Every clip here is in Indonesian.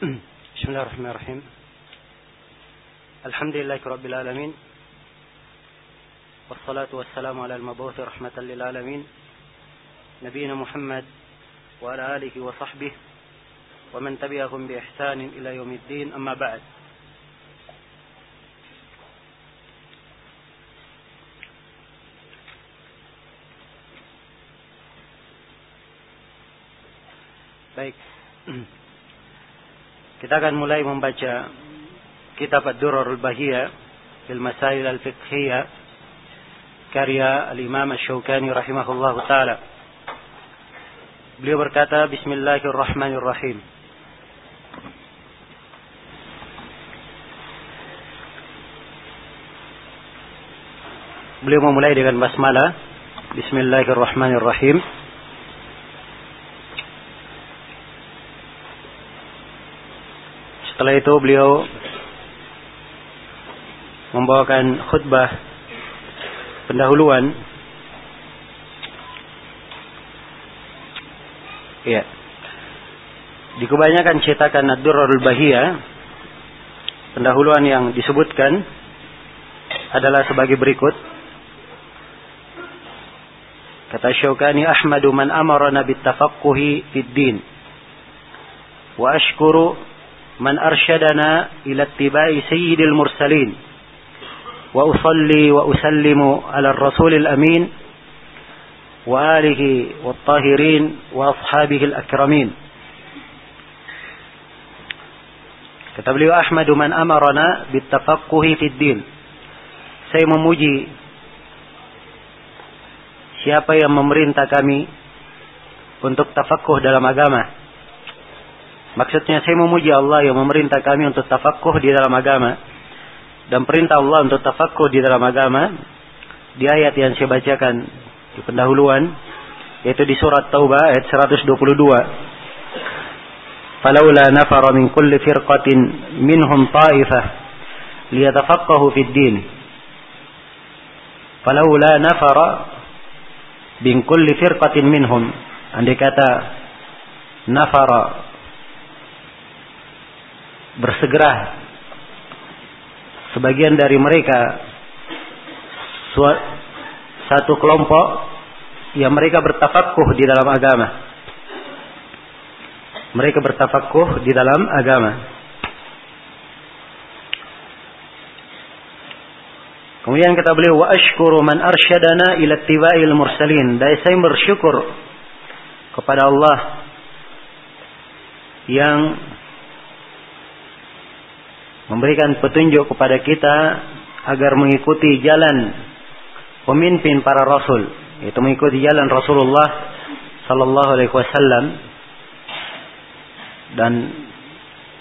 بسم الله الرحمن الرحيم الحمد لله رب العالمين والصلاة والسلام على المبعوث رحمة للعالمين نبينا محمد وعلى آله وصحبه ومن تبعهم بإحسان إلى يوم الدين أما بعد Baik. Kita akan mulai membaca kitab Ad-Durarul Bahiyah fil Masail Al-Fiqhiyah karya Al-Imam Asy-Syaukani rahimahullah taala. Beliau berkata Bismillahirrahmanirrahim. Beliau memulai dengan basmalah Bismillahirrahmanirrahim. Setelah itu beliau membawakan khutbah pendahuluan. Ya. Di kebanyakan cetakan Ad-Durrul Bahiyah, pendahuluan yang disebutkan adalah sebagai berikut. Kata Syaukani Ahmadu man amarana bitafaqquhi fid din. Wa ashkuru من أرشدنا إلى اتباع سيد المرسلين. وأصلي وأسلم على الرسول الأمين وآله والطاهرين وأصحابه الأكرمين. كتب لي أحمد من أمرنا بالتفقه في الدين. Saya memuji siapa yang memerintah kami untuk tafakuh dalam agama. Maksudnya saya memuji Allah yang memerintah kami untuk tafakuh di dalam agama. Dan perintah Allah untuk tafakuh di dalam agama. Di ayat yang saya bacakan di pendahuluan. Yaitu di surat Taubah ayat 122. Falaula nafara min kulli firqatin minhum ta'ifah. Liyatafaqahu fid din. Falaula nafara min kulli firqatin minhum. Andai kata nafara bersegera sebagian dari mereka satu kelompok yang mereka bertafakuh di dalam agama. Mereka bertafakuh di dalam agama. Kemudian kata beliau wa ashkuru man arsyadana ila tiba'il mursalin. Dan saya bersyukur kepada Allah yang memberikan petunjuk kepada kita agar mengikuti jalan pemimpin para rasul yaitu mengikuti jalan Rasulullah sallallahu alaihi wasallam. Dan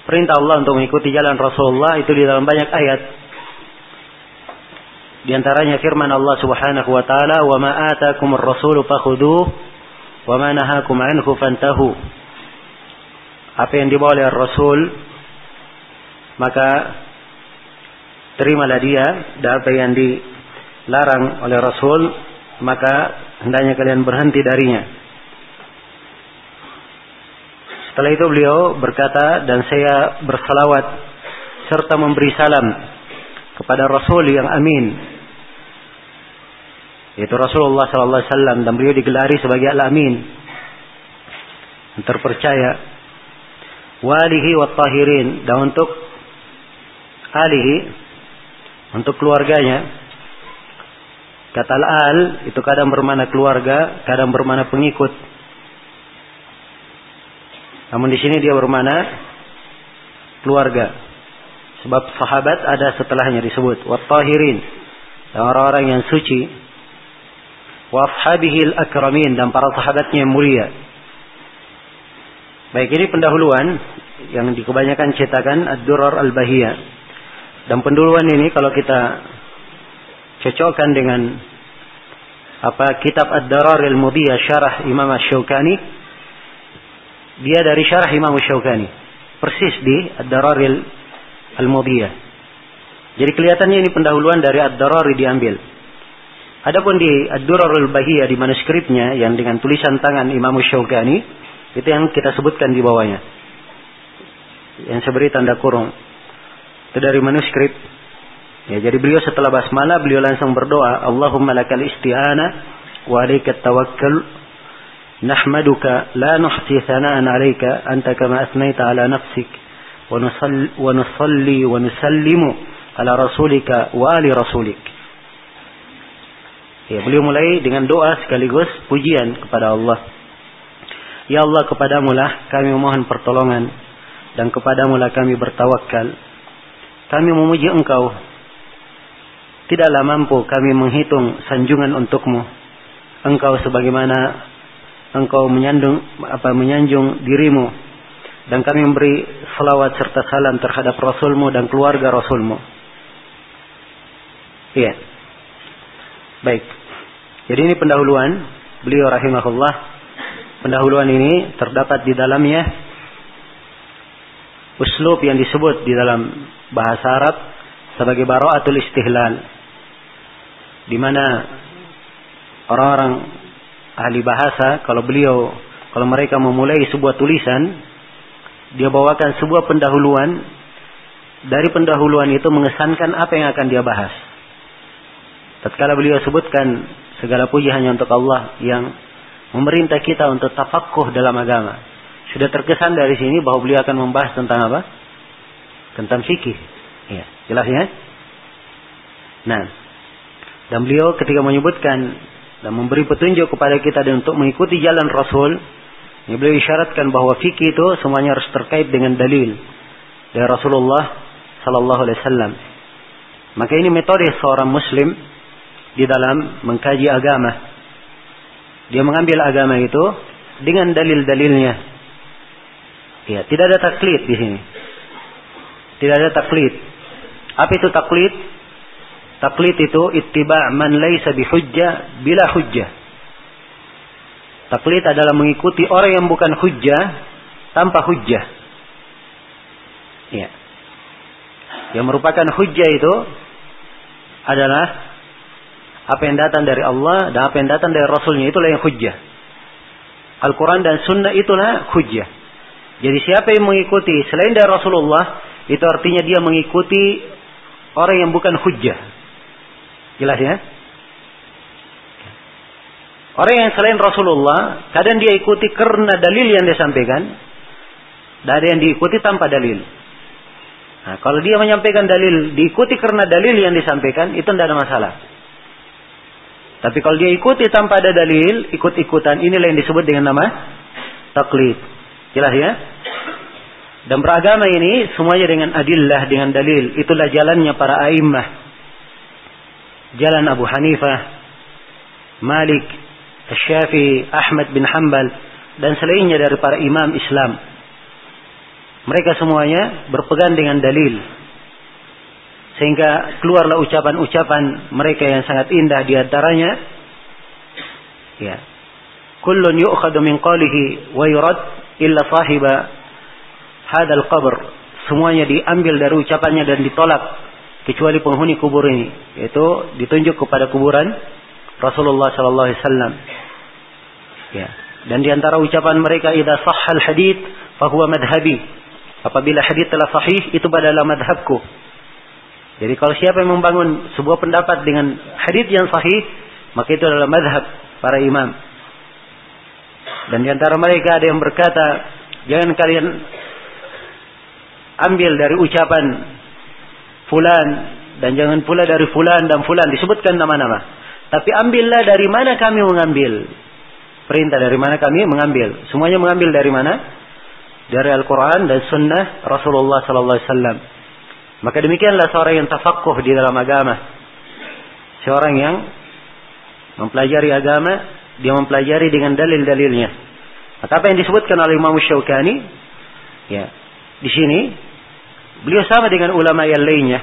perintah Allah untuk mengikuti jalan Rasulullah itu di dalam banyak ayat. Di antaranya firman Allah Subhanahu wa taala wa ma atakumur rasulu fakhuduh wa ma nahakum anhu fantahu. Apa yang dibawa oleh Rasul maka terimalah dia dan apa yang dilarang oleh Rasul maka hendaknya kalian berhenti darinya. Setelah itu beliau berkata dan saya bersalawat serta memberi salam kepada Rasul yang amin. Yaitu Rasulullah sallallahu alaihi wasallam dan beliau digelari sebagai al-amin. Terpercaya. Walihi wa tahirin. Dan untuk alihi untuk keluarganya. Kata al itu kadang bermana keluarga, kadang bermana pengikut. Namun di sini dia bermana keluarga. Sebab sahabat ada setelahnya disebut wattahirin dan orang-orang yang suci wa ashabihil akramin dan para sahabatnya yang mulia. Baik ini pendahuluan yang di kebanyakan cetakan Ad-Durar Al-Bahiyah. Dan penduluan ini kalau kita cocokkan dengan apa kitab Ad-Darar Al-Mudiyah syarah Imam Asy-Syaukani dia dari syarah Imam Asy-Syaukani persis di Ad-Darar Al-Mudiyah. Jadi kelihatannya ini pendahuluan dari Ad-Darar diambil. Adapun di Ad-Durar Al-Bahiyah di manuskripnya yang dengan tulisan tangan Imam Asy-Syaukani itu yang kita sebutkan di bawahnya. yang saya beri tanda kurung. Itu dari manuskrip. Ya, jadi beliau setelah basmalah beliau langsung berdoa, Allahumma lakal isti'ana wa alaika tawakkal nahmaduka la nuhsi thana'an 'alaika anta kama asnaita 'ala nafsik wa nusalli wa nusalli wa nusallimu ala rasulika wa ali rasulik. Ya, beliau mulai dengan doa sekaligus pujian kepada Allah. Ya Allah kepadamu lah kami memohon pertolongan dan kepadamu lah kami bertawakal. Kami memuji engkau. Tidaklah mampu kami menghitung sanjungan untukmu. Engkau sebagaimana engkau menyandung apa menyanjung dirimu dan kami memberi selawat serta salam terhadap Rasulmu dan keluarga Rasulmu. Iya. Baik. Jadi ini pendahuluan beliau rahimahullah Pendahuluan ini terdapat di dalamnya uslub yang disebut di dalam bahasa Arab sebagai bara'atul istihlal. Di mana orang-orang ahli bahasa kalau beliau kalau mereka memulai sebuah tulisan dia bawakan sebuah pendahuluan dari pendahuluan itu mengesankan apa yang akan dia bahas. Tatkala beliau sebutkan segala puji hanya untuk Allah yang memerintah kita untuk tafakuh dalam agama. Sudah terkesan dari sini bahwa beliau akan membahas tentang apa? Tentang fikih. Ya, jelas ya? Nah, dan beliau ketika menyebutkan dan memberi petunjuk kepada kita dan untuk mengikuti jalan Rasul, ya beliau isyaratkan bahwa fikih itu semuanya harus terkait dengan dalil dari Rasulullah Sallallahu Alaihi Wasallam. Maka ini metode seorang Muslim di dalam mengkaji agama. Dia mengambil agama itu dengan dalil-dalilnya. Ya, tidak ada taklid di sini. Tidak ada taklid. Apa itu taklid? Taklid itu ittiba' man laisa bihujjah bila hujjah. Taklid adalah mengikuti orang yang bukan hujjah tanpa hujjah. Ya. Yang merupakan hujjah itu adalah apa yang datang dari Allah dan apa yang datang dari Rasulnya itulah yang hujjah. Al-Quran dan Sunnah itulah hujjah. Jadi siapa yang mengikuti selain dari Rasulullah, itu artinya dia mengikuti orang yang bukan hujjah. Jelas ya? Orang yang selain Rasulullah, kadang dia ikuti karena dalil yang dia sampaikan. Dan ada yang diikuti tanpa dalil. Nah, kalau dia menyampaikan dalil, diikuti karena dalil yang disampaikan, itu tidak ada masalah. Tapi kalau dia ikuti tanpa ada dalil, ikut-ikutan, inilah yang disebut dengan nama taklid. Jelas ya? Dan beragama ini semuanya dengan adillah, dengan dalil. Itulah jalannya para a'immah. Jalan Abu Hanifah, Malik, Syafi'i, Ahmad bin Hanbal, dan selainnya dari para imam Islam. Mereka semuanya berpegang dengan dalil. Sehingga keluarlah ucapan-ucapan mereka yang sangat indah di antaranya. Ya. Kullun yu'khadu min qalihi wa yurad illa sahiba hadal qabr. Semuanya diambil dari ucapannya dan ditolak kecuali penghuni kubur ini, yaitu ditunjuk kepada kuburan Rasulullah sallallahu alaihi wasallam. Ya. Dan di antara ucapan mereka idza sahhal hadits fa huwa madhhabi. Apabila hadis telah sahih itu adalah madhabku. Jadi kalau siapa yang membangun sebuah pendapat dengan hadis yang sahih, maka itu adalah madhab para imam. Dan di antara mereka ada yang berkata, jangan kalian ambil dari ucapan fulan dan jangan pula dari fulan dan fulan disebutkan nama-nama. Tapi ambillah dari mana kami mengambil. Perintah dari mana kami mengambil. Semuanya mengambil dari mana? Dari Al-Quran dan Sunnah Rasulullah Sallallahu Alaihi Wasallam. Maka demikianlah seorang yang tafakuh di dalam agama. Seorang yang mempelajari agama, dia mempelajari dengan dalil-dalilnya. Maka apa yang disebutkan oleh Imam Syaukani, ya, di sini beliau sama dengan ulama yang lainnya.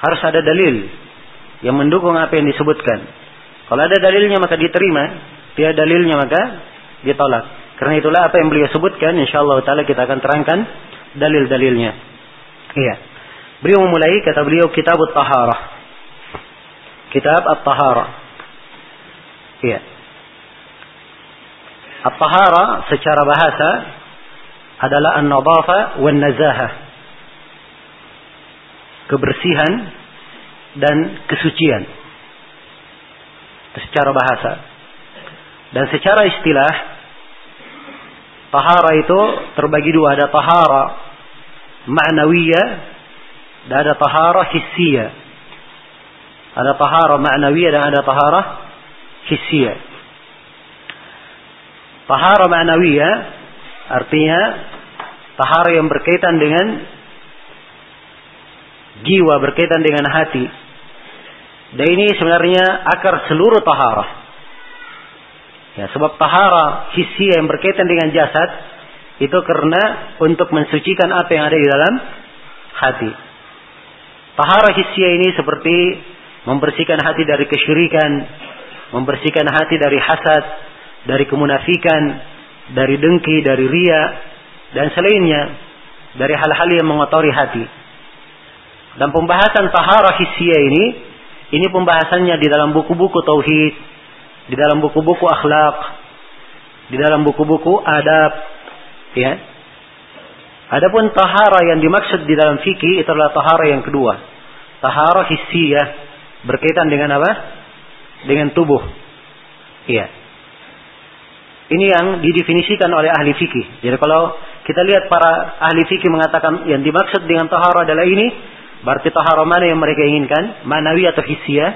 Harus ada dalil yang mendukung apa yang disebutkan. Kalau ada dalilnya maka diterima, tidak dalilnya maka ditolak. Karena itulah apa yang beliau sebutkan, insyaallah taala kita akan terangkan dalil-dalilnya. Iya. Beliau memulai kata beliau kitab at-taharah. Kitab at-taharah. Iya. At-taharah secara bahasa adalah an-nadhafa wan nazahah. Kebersihan dan kesucian. Secara bahasa. Dan secara istilah tahara itu terbagi dua, ada tahara ma'nawiyah dan ada tahara hissiyah. Ada tahara ma'nawiyah dan ada tahara hissiyah. Tahara ma'nawiyah artinya tahara yang berkaitan dengan jiwa, berkaitan dengan hati. Dan ini sebenarnya akar seluruh tahara. Ya, sebab tahara hissiyah yang berkaitan dengan jasad itu karena untuk mensucikan apa yang ada di dalam hati. Tahara hissiyah ini seperti membersihkan hati dari kesyirikan, membersihkan hati dari hasad, dari kemunafikan, dari dengki, dari ria, dan selainnya dari hal-hal yang mengotori hati. Dan pembahasan tahara hissiyah ini, ini pembahasannya di dalam buku-buku tauhid, di dalam buku-buku akhlak, di dalam buku-buku adab, ya. Adapun tahara yang dimaksud di dalam fikih itu adalah tahara yang kedua. Tahara hissiyah berkaitan dengan apa? Dengan tubuh. Iya. Ini yang didefinisikan oleh ahli fikih. Jadi kalau kita lihat para ahli fikih mengatakan yang dimaksud dengan tahara adalah ini, berarti tahara mana yang mereka inginkan? Manawi atau hissiyah?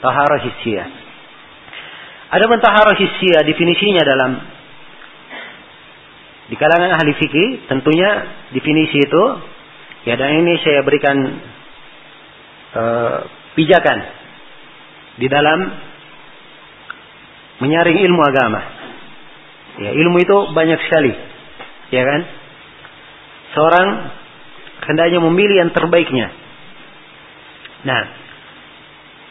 Tahara hissiyah. Ada pun tahara hissiyah definisinya dalam di kalangan ahli fikih tentunya definisi itu ya dan ini saya berikan uh, pijakan di dalam menyaring ilmu agama. Ya, ilmu itu banyak sekali. Ya kan? Seorang hendaknya memilih yang terbaiknya. Nah,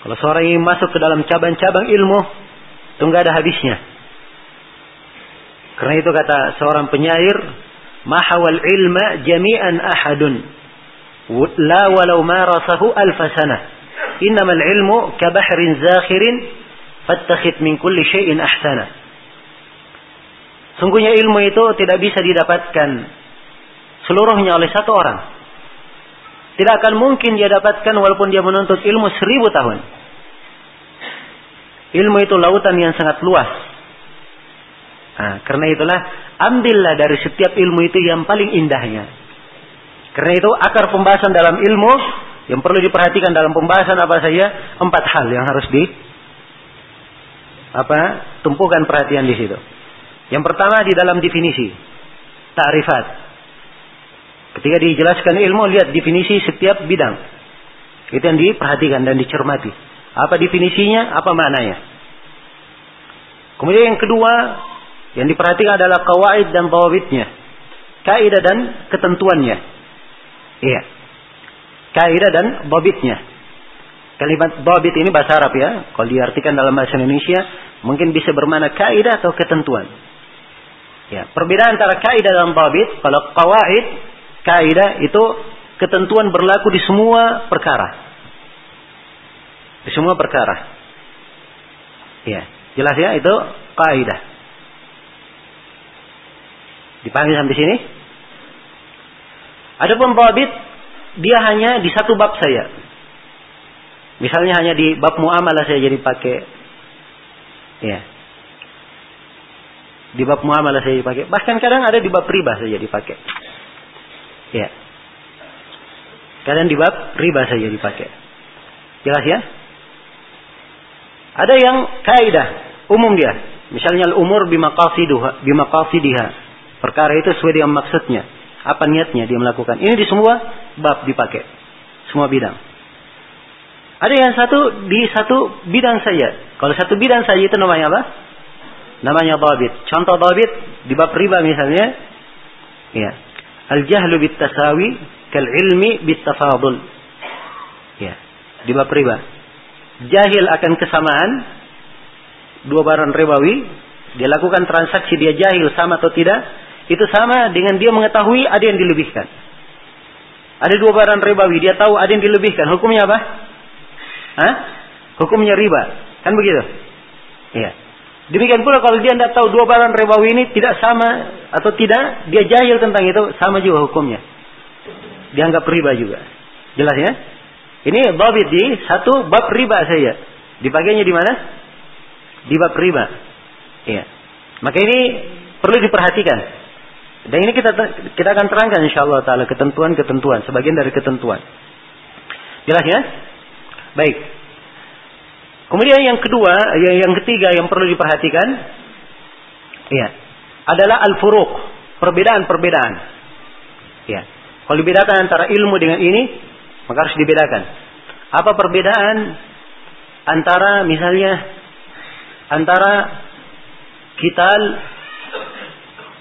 kalau seorang ingin masuk ke dalam cabang-cabang ilmu, itu enggak ada habisnya. Karena itu kata seorang penyair, "Mahawal ilma jami'an ahadun, la walau marasahu alfasana. Innamal ilmu kabahrin zakhirin, fattakhid min kulli syai'in ahsana." Sungguhnya ilmu itu tidak bisa didapatkan seluruhnya oleh satu orang. Tidak akan mungkin dia dapatkan walaupun dia menuntut ilmu seribu tahun. Ilmu itu lautan yang sangat luas. Nah, karena itulah ambillah dari setiap ilmu itu yang paling indahnya. Karena itu akar pembahasan dalam ilmu yang perlu diperhatikan dalam pembahasan apa saja empat hal yang harus di apa tumpukan perhatian di situ. Yang pertama di dalam definisi. Ta'rifat. Ketika dijelaskan ilmu, lihat definisi setiap bidang. Itu yang diperhatikan dan dicermati. Apa definisinya, apa maknanya. Kemudian yang kedua, yang diperhatikan adalah kawaid dan bawabitnya. Kaidah dan ketentuannya. Iya. Kaidah dan babitnya. Kalimat babit ini bahasa Arab ya. Kalau diartikan dalam bahasa Indonesia, mungkin bisa bermakna kaidah atau ketentuan. Ya, perbedaan antara kaidah dan tabit, kalau kawaid, kaidah itu ketentuan berlaku di semua perkara. Di semua perkara. Ya, jelas ya itu kaidah. Dipahami sampai sini? Adapun tabit dia hanya di satu bab saya. Misalnya hanya di bab muamalah saya jadi pakai ya, di bab muamalah saya dipakai. Bahkan kadang ada di bab riba saja dipakai. Ya. Kadang di bab riba saja dipakai. Jelas ya? Ada yang kaidah umum dia. Misalnya al-umur bimaqasiduha, bimaqasidiha. Perkara itu sesuai dengan maksudnya. Apa niatnya dia melakukan. Ini di semua bab dipakai. Semua bidang. Ada yang satu di satu bidang saja. Kalau satu bidang saja itu namanya apa? Namanya dabit. Contoh dabit di bab riba misalnya, ya. Al-jahlu bit tasawi kal ilmi bit tafadul. Ya, di bab riba. Jahil akan kesamaan dua barang ribawi, dia lakukan transaksi dia jahil sama atau tidak, itu sama dengan dia mengetahui ada yang dilebihkan. Ada dua barang ribawi, dia tahu ada yang dilebihkan. Hukumnya apa? Hah? Hukumnya riba. Kan begitu? Iya. Demikian pula kalau dia tidak tahu dua barang ribawi ini tidak sama atau tidak, dia jahil tentang itu, sama juga hukumnya. Dianggap riba juga. Jelas ya? Ini babit di satu bab riba saja. Dipakainya di mana? Di bab riba. Iya. Maka ini perlu diperhatikan. Dan ini kita kita akan terangkan insyaallah taala ketentuan-ketentuan, sebagian dari ketentuan. Jelas ya? Baik. Kemudian yang kedua, yang ketiga yang perlu diperhatikan, ya, adalah al-furuq, perbedaan-perbedaan. Ya. Kalau dibedakan antara ilmu dengan ini, maka harus dibedakan. Apa perbedaan antara misalnya antara kital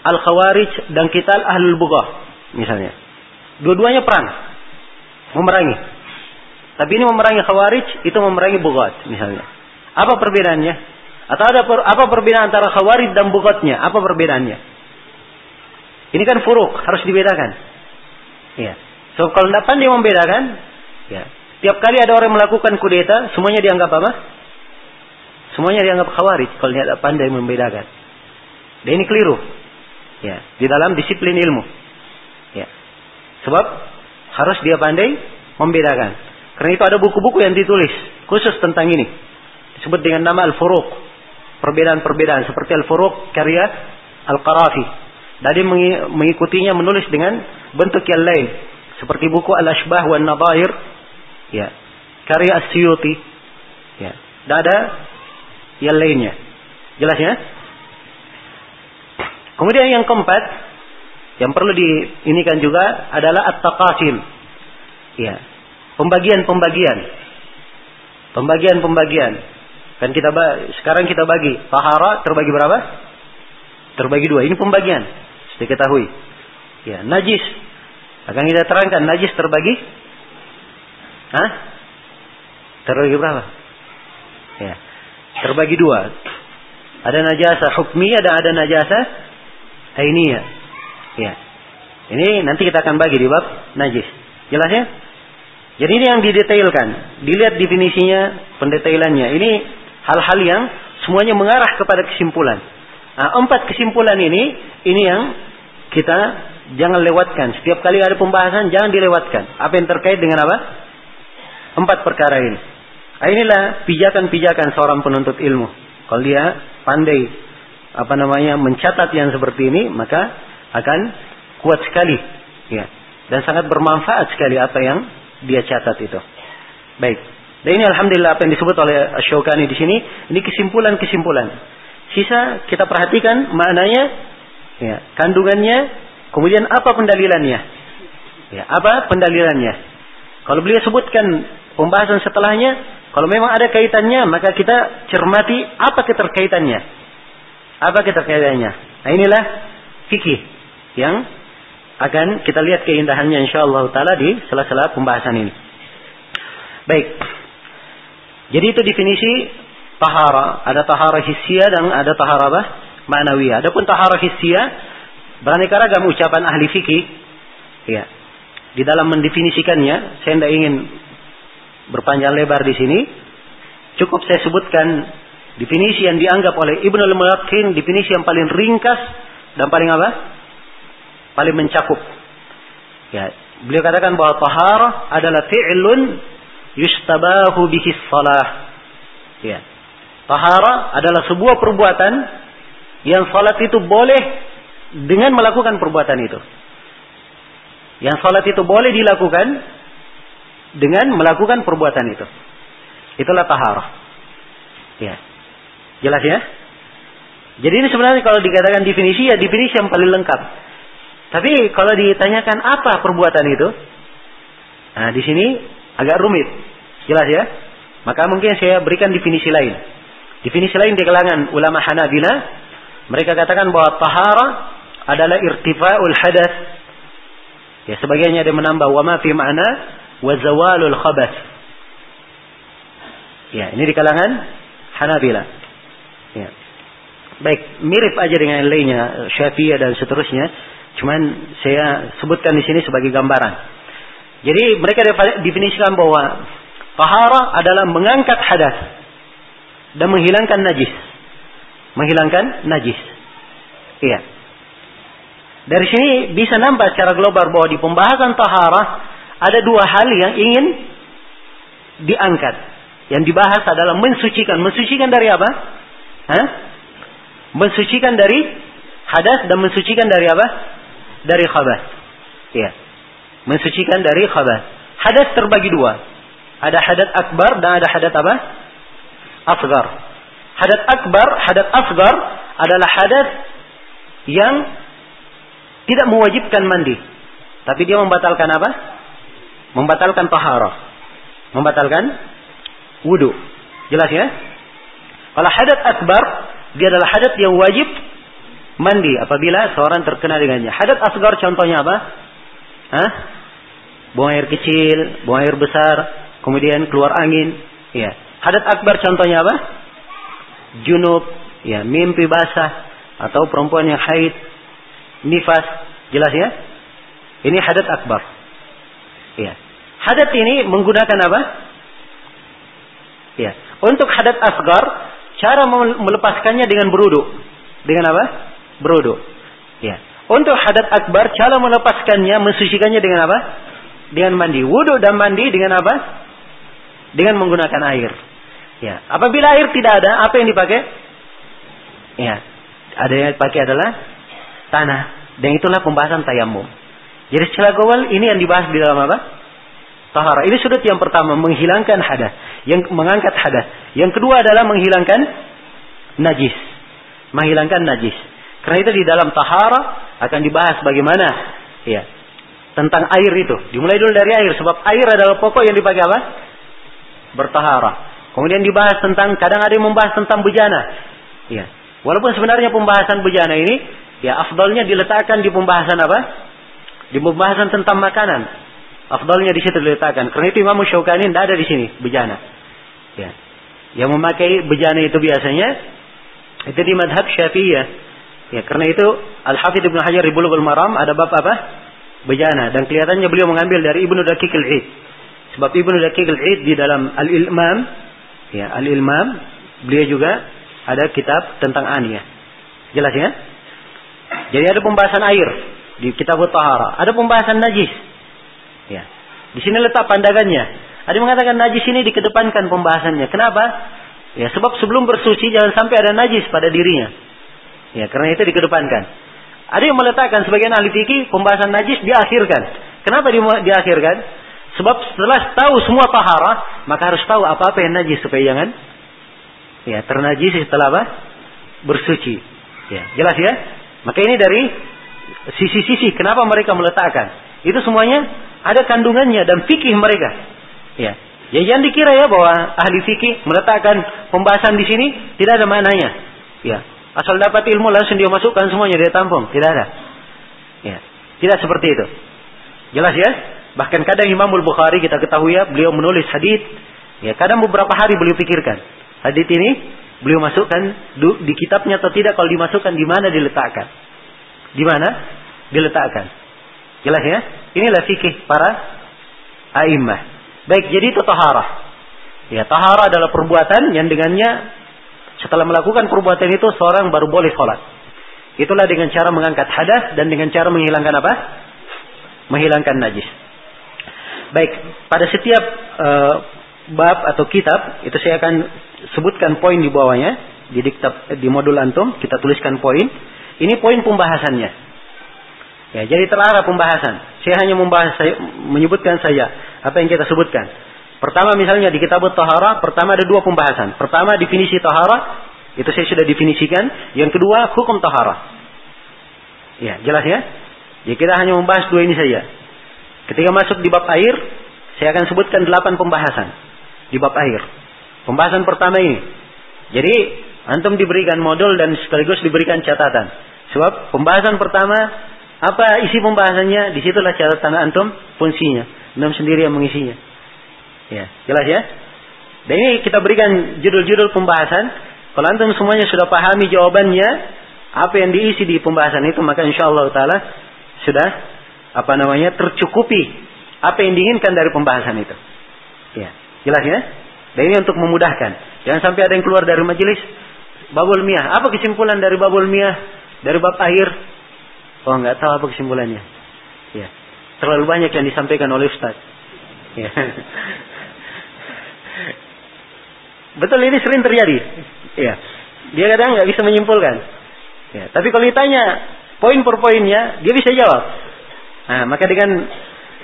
al-khawarij dan kital ahlul bughah misalnya. Dua-duanya perang. Memerangi. Tapi ini memerangi khawarij, itu memerangi bughat misalnya. Apa perbedaannya? Atau ada per, apa perbedaan antara khawarij dan bughatnya? Apa perbedaannya? Ini kan furuk, harus dibedakan. Ya. So kalau tidak pandai membedakan, ya. Tiap kali ada orang melakukan kudeta, semuanya dianggap apa? Semuanya dianggap khawarij kalau tidak pandai membedakan. Dan ini keliru. Ya, di dalam disiplin ilmu. Ya. Sebab harus dia pandai membedakan. Karena itu ada buku-buku yang ditulis khusus tentang ini. Disebut dengan nama Al-Furuq. Perbedaan-perbedaan seperti Al-Furuq karya Al-Qarafi. Dari mengikutinya menulis dengan bentuk yang lain. Seperti buku Al-Ashbah wa Nabair. Ya. Karya As-Suyuti. Ya. Dan ada yang lainnya. Jelas ya? Kemudian yang keempat, yang perlu diinikan juga adalah at-taqasim. Ya. Pembagian-pembagian. Pembagian-pembagian. Kan kita sekarang kita bagi tahara terbagi berapa? Terbagi dua. Ini pembagian. Sudah ketahui. Ya, najis. Akan kita terangkan najis terbagi Hah? Terbagi berapa? Ya. Terbagi dua. Ada najasa hukmiyah dan ada najasa ainiyah. Ya. Ini nanti kita akan bagi di bab najis. Jelas ya? Jadi ini yang didetailkan. Dilihat definisinya, pendetailannya. Ini hal-hal yang semuanya mengarah kepada kesimpulan. Nah, empat kesimpulan ini, ini yang kita jangan lewatkan. Setiap kali ada pembahasan, jangan dilewatkan. Apa yang terkait dengan apa? Empat perkara ini. Nah, inilah pijakan-pijakan seorang penuntut ilmu. Kalau dia pandai apa namanya mencatat yang seperti ini, maka akan kuat sekali, ya. Dan sangat bermanfaat sekali apa yang dia catat itu. Baik. Dan ini alhamdulillah apa yang disebut oleh Asyokani di sini, ini kesimpulan-kesimpulan. Sisa kita perhatikan maknanya, ya, kandungannya, kemudian apa pendalilannya. Ya, apa pendalilannya? Kalau beliau sebutkan pembahasan setelahnya, kalau memang ada kaitannya, maka kita cermati apa keterkaitannya. Apa keterkaitannya? Nah inilah fikih yang akan kita lihat keindahannya insyaallah taala di sela-sela pembahasan ini. Baik. Jadi itu definisi tahara. Ada tahara hisia dan ada tahara apa? Ma'nawiyah. Adapun tahara hisia beraneka ragam ucapan ahli fikih. Ya. Di dalam mendefinisikannya, saya tidak ingin berpanjang lebar di sini. Cukup saya sebutkan definisi yang dianggap oleh Ibnu al-Mulaqqin definisi yang paling ringkas dan paling apa? Paling mencakup. Ya, beliau katakan bahwa taharah adalah fi'lun yustabahu bihi salah. Ya. Tahara adalah sebuah perbuatan yang salat itu boleh dengan melakukan perbuatan itu. Yang salat itu boleh dilakukan dengan melakukan perbuatan itu. Itulah taharah. Ya. Jelas ya? Jadi ini sebenarnya kalau dikatakan definisi ya definisi yang paling lengkap. Tapi kalau ditanyakan apa perbuatan itu, nah di sini agak rumit. Jelas ya? Maka mungkin saya berikan definisi lain. Definisi lain di kalangan ulama Hanabila, mereka katakan bahwa tahara adalah irtifa'ul hadas. Ya, sebagiannya ada menambah wa ma fi ma'na wa zawalul. Ya, ini di kalangan Hanabila. Ya. Baik, mirip aja dengan lainnya, Syafi'iyah dan seterusnya. Cuman saya sebutkan di sini sebagai gambaran. Jadi mereka definisikan bahwa tahara adalah mengangkat hadas dan menghilangkan najis. Menghilangkan najis. Iya. Dari sini bisa nampak secara global bahwa di pembahasan taharah ada dua hal yang ingin diangkat. Yang dibahas adalah mensucikan. Mensucikan dari apa? Hah? Mensucikan dari hadas dan mensucikan dari apa? Dari khabath. Ya. Mensucikan dari khabath. Hadas terbagi dua. Ada hadat akbar dan ada hadat apa? Asgar. Hadat akbar, hadat asgar adalah hadat yang tidak mewajibkan mandi. Tapi dia membatalkan apa? Membatalkan taharah. Membatalkan wudhu. Jelas ya? Kalau hadat akbar, dia adalah hadat yang wajib mandi apabila seorang terkena dengannya. Hadat asgar contohnya apa? Hah? Buang air kecil, buang air besar, kemudian keluar angin. Ya. Hadat akbar contohnya apa? Junub, ya, mimpi basah atau perempuan yang haid, nifas, jelas ya? Ini hadat akbar. Ya. Hadat ini menggunakan apa? Ya. Untuk hadat asgar, cara melepaskannya dengan berudu. Dengan apa? Berudu. Ya. Untuk hadat akbar, cara melepaskannya, mensucikannya dengan apa? Dengan mandi. Wudhu dan mandi dengan apa? Dengan menggunakan air. Ya. Apabila air tidak ada, apa yang dipakai? Ya. Ada yang dipakai adalah tanah. Dan itulah pembahasan tayamum. Jadi secara global ini yang dibahas di dalam apa? tahara. Ini sudut yang pertama menghilangkan hadas, yang mengangkat hadas. Yang kedua adalah menghilangkan najis. Menghilangkan najis. Karena itu di dalam tahara akan dibahas bagaimana ya tentang air itu. Dimulai dulu dari air sebab air adalah pokok yang dipakai apa? Bertahara. Kemudian dibahas tentang kadang ada yang membahas tentang bejana. Ya. Walaupun sebenarnya pembahasan bejana ini ya afdalnya diletakkan di pembahasan apa? Di pembahasan tentang makanan. Afdalnya di situ diletakkan. Karena itu Imam Syaukani tidak ada di sini bejana. Ya. Yang memakai bejana itu biasanya itu di madhab Syafi'iyah. Ya, karena itu Al-Hafidh Ibnu Hajar di Bulughul Maram ada bab apa? Bejana dan kelihatannya beliau mengambil dari Ibnu Daqiq al-Id. Sebab Ibnu Daqiq al-Id di dalam Al-Ilmam ya, Al-Ilmam beliau juga ada kitab tentang aniyah. Jelas ya? Jadi ada pembahasan air di kitab Tahara, ada pembahasan najis. Ya. Di sini letak pandangannya. Ada mengatakan najis ini dikedepankan pembahasannya. Kenapa? Ya, sebab sebelum bersuci jangan sampai ada najis pada dirinya. Ya, karena itu dikedepankan. Ada yang meletakkan sebagian ahli fikih pembahasan najis diakhirkan. Kenapa di, diakhirkan? Sebab setelah tahu semua tahara, maka harus tahu apa-apa yang najis supaya jangan ya ternajis setelah apa? Bersuci. Ya, jelas ya? Maka ini dari sisi-sisi kenapa mereka meletakkan. Itu semuanya ada kandungannya dan fikih mereka. Ya. Ya jangan dikira ya bahwa ahli fikih meletakkan pembahasan di sini tidak ada maknanya. Ya. Asal dapat ilmu langsung dia masukkan semuanya dia tampung, tidak ada. Ya. Tidak seperti itu. Jelas ya? Bahkan kadang Imam Bukhari kita ketahui ya, beliau menulis hadis. Ya, kadang beberapa hari beliau pikirkan. Hadis ini beliau masukkan di kitabnya atau tidak kalau dimasukkan di mana diletakkan. Di mana diletakkan. Jelas ya? Inilah fikih para a'immah. Baik, jadi itu taharah. Ya, taharah adalah perbuatan yang dengannya setelah melakukan perbuatan itu seorang baru boleh sholat. Itulah dengan cara mengangkat hadas dan dengan cara menghilangkan apa? Menghilangkan najis. Baik, pada setiap uh, bab atau kitab itu saya akan sebutkan poin di bawahnya di diktab di modul antum kita tuliskan poin. Ini poin pembahasannya. Ya, jadi terarah pembahasan. Saya hanya membahas saya, menyebutkan saja apa yang kita sebutkan. Pertama misalnya di kitab Tahara, pertama ada dua pembahasan. Pertama definisi Tahara, itu saya sudah definisikan. Yang kedua hukum Tahara. Ya, jelas ya? Ya kita hanya membahas dua ini saja. Ketika masuk di bab air, saya akan sebutkan delapan pembahasan di bab air. Pembahasan pertama ini. Jadi antum diberikan modul dan sekaligus diberikan catatan. Sebab pembahasan pertama apa isi pembahasannya? Di situlah catatan antum fungsinya. Antum sendiri yang mengisinya. Ya, jelas ya? Dan ini kita berikan judul-judul pembahasan. Kalau antum semuanya sudah pahami jawabannya, apa yang diisi di pembahasan itu, maka insya Allah Taala sudah apa namanya tercukupi apa yang diinginkan dari pembahasan itu. Ya, jelas ya? Dan ini untuk memudahkan. Jangan sampai ada yang keluar dari majelis babul miyah. Apa kesimpulan dari babul miyah? Dari bab akhir Oh, nggak tahu apa kesimpulannya. Ya. Terlalu banyak yang disampaikan oleh Ustaz. Ya. Betul ini sering terjadi. Ya. Dia kadang nggak bisa menyimpulkan. Ya. Tapi kalau ditanya poin per poinnya, dia bisa jawab. Nah, maka dengan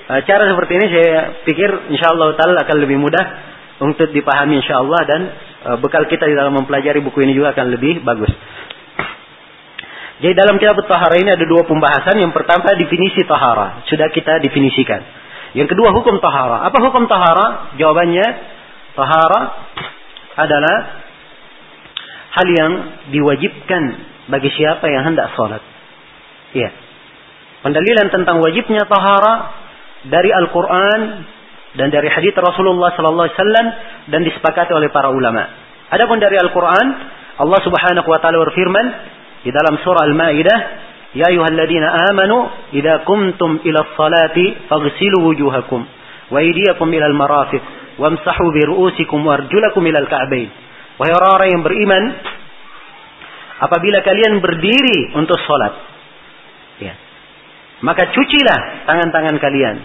uh, cara seperti ini saya pikir insya Allah taala akan lebih mudah untuk dipahami insya Allah dan uh, bekal kita di dalam mempelajari buku ini juga akan lebih bagus. Jadi dalam kitab Tahara ini ada dua pembahasan. Yang pertama definisi Tahara. Sudah kita definisikan. Yang kedua hukum Tahara. Apa hukum Tahara? Jawabannya Tahara adalah hal yang diwajibkan bagi siapa yang hendak sholat. Iya. Pendalilan tentang wajibnya tahara dari Al-Quran dan dari hadits Rasulullah Sallallahu Alaihi Wasallam dan disepakati oleh para ulama. Adapun dari Al-Quran, Allah Subhanahu Wa Taala berfirman, di dalam surah Al-Maidah, "Ya ayyuhalladzina amanu, idza kumtum ila sholati faghsilu wujuhakum wa aydiyakum ila al-marafiq wamsahu bi ru'usikum wa arjulakum ila al-ka'bayn." Wahai orang-orang yang beriman, apabila kalian berdiri untuk salat, ya. Maka cucilah tangan-tangan kalian.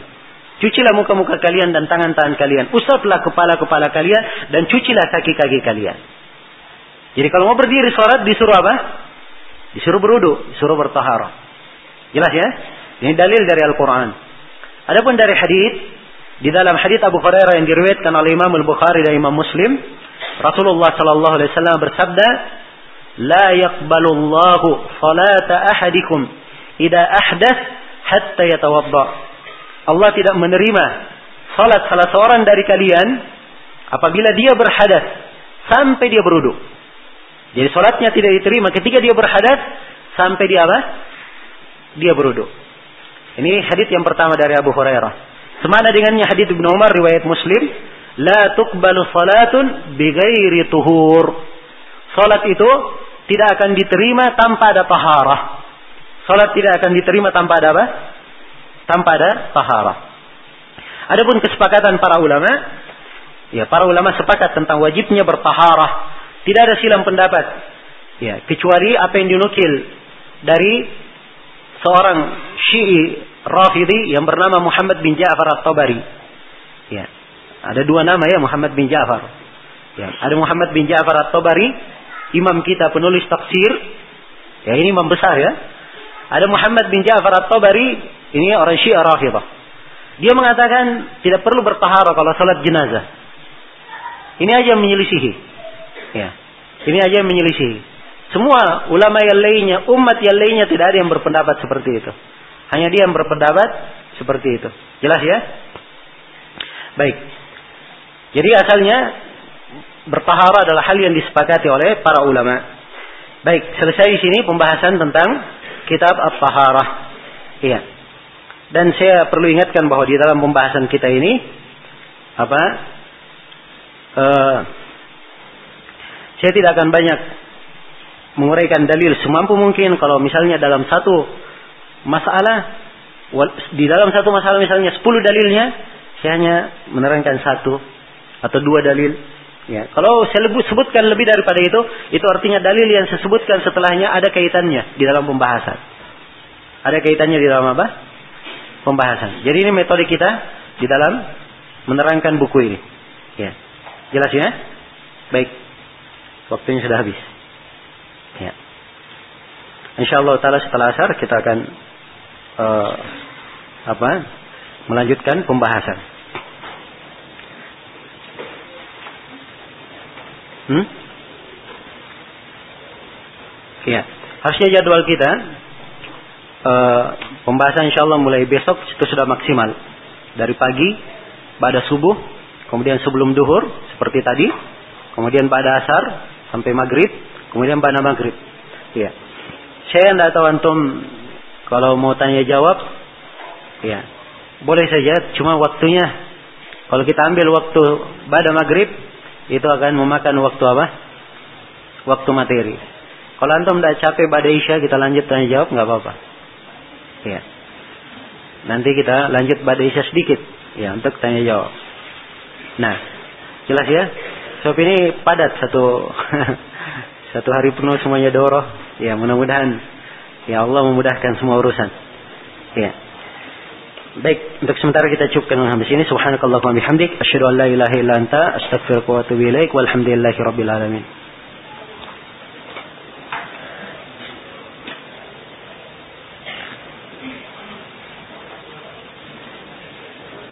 Cucilah muka-muka kalian dan tangan-tangan kalian. Usaplah kepala-kepala kalian dan cucilah kaki-kaki kalian. Jadi kalau mau berdiri sholat disuruh apa? Disuruh berudu, disuruh bertahara. Jelas ya? Ini dalil dari Al-Quran. Adapun dari hadis di dalam hadis Abu Hurairah yang diriwayatkan oleh Imam Al-Bukhari dan Imam Muslim, Rasulullah sallallahu alaihi wasallam bersabda, "La yaqbalu Allahu salata ahadikum idza ahdath hatta yatawadda." Allah tidak menerima salat salah seorang dari kalian apabila dia berhadas sampai dia beruduk. Jadi sholatnya tidak diterima ketika dia berhadat sampai dia apa? Dia beruduk. Ini hadis yang pertama dari Abu Hurairah. Semana dengannya hadis Ibnu Umar riwayat Muslim, la tuqbalu salatun bighairi tuhur. Salat itu tidak akan diterima tanpa ada taharah. Salat tidak akan diterima tanpa ada apa? Tanpa ada taharah. Adapun kesepakatan para ulama, ya para ulama sepakat tentang wajibnya bertaharah tidak ada silam pendapat. Ya, kecuali apa yang dinukil dari seorang Syi'i Rafidhi yang bernama Muhammad bin Ja'far At-Tabari. Ya. Ada dua nama ya Muhammad bin Ja'far. Ya, ada Muhammad bin Ja'far At-Tabari, imam kita penulis tafsir. Ya, ini imam besar ya. Ada Muhammad bin Ja'far At-Tabari, ini orang Syiah Rafidah. Dia mengatakan tidak perlu bertahara kalau salat jenazah. Ini aja menyelisihi. Ya. Ini aja yang menyelisih. Semua ulama yang lainnya, umat yang lainnya tidak ada yang berpendapat seperti itu. Hanya dia yang berpendapat seperti itu. Jelas ya? Baik. Jadi asalnya bertahara adalah hal yang disepakati oleh para ulama. Baik, selesai di sini pembahasan tentang kitab At-Taharah. Iya. Dan saya perlu ingatkan bahwa di dalam pembahasan kita ini apa? Uh, saya tidak akan banyak menguraikan dalil semampu mungkin kalau misalnya dalam satu masalah di dalam satu masalah misalnya 10 dalilnya saya hanya menerangkan satu atau dua dalil. Ya kalau saya sebutkan lebih daripada itu itu artinya dalil yang saya sebutkan setelahnya ada kaitannya di dalam pembahasan. Ada kaitannya di dalam apa? Pembahasan. Jadi ini metode kita di dalam menerangkan buku ini. Ya jelas ya? Baik Waktunya sudah habis. Ya. Insya Allah taala setelah asar kita akan uh, apa? melanjutkan pembahasan. Hmm? Ya, harusnya jadwal kita uh, pembahasan insya Allah mulai besok itu sudah maksimal dari pagi pada subuh kemudian sebelum duhur seperti tadi kemudian pada asar sampai maghrib, kemudian pada maghrib. Ya. Saya tidak tahu antum kalau mau tanya jawab, ya boleh saja. Cuma waktunya, kalau kita ambil waktu pada maghrib, itu akan memakan waktu apa? Waktu materi. Kalau antum tidak capek pada isya, kita lanjut tanya jawab, nggak apa-apa. Ya. Nanti kita lanjut pada isya sedikit, ya untuk tanya jawab. Nah, jelas ya? Sebab ini padat satu satu hari penuh semuanya doroh. Ya mudah-mudahan Ya Allah memudahkan semua urusan. Ya. Baik, untuk sementara kita cukupkan sampai sini. Subhanakallahumma bihamdik, asyhadu an la ilaha illa anta, astaghfiruka wa atubu ilaik. Walhamdulillahirabbil alamin.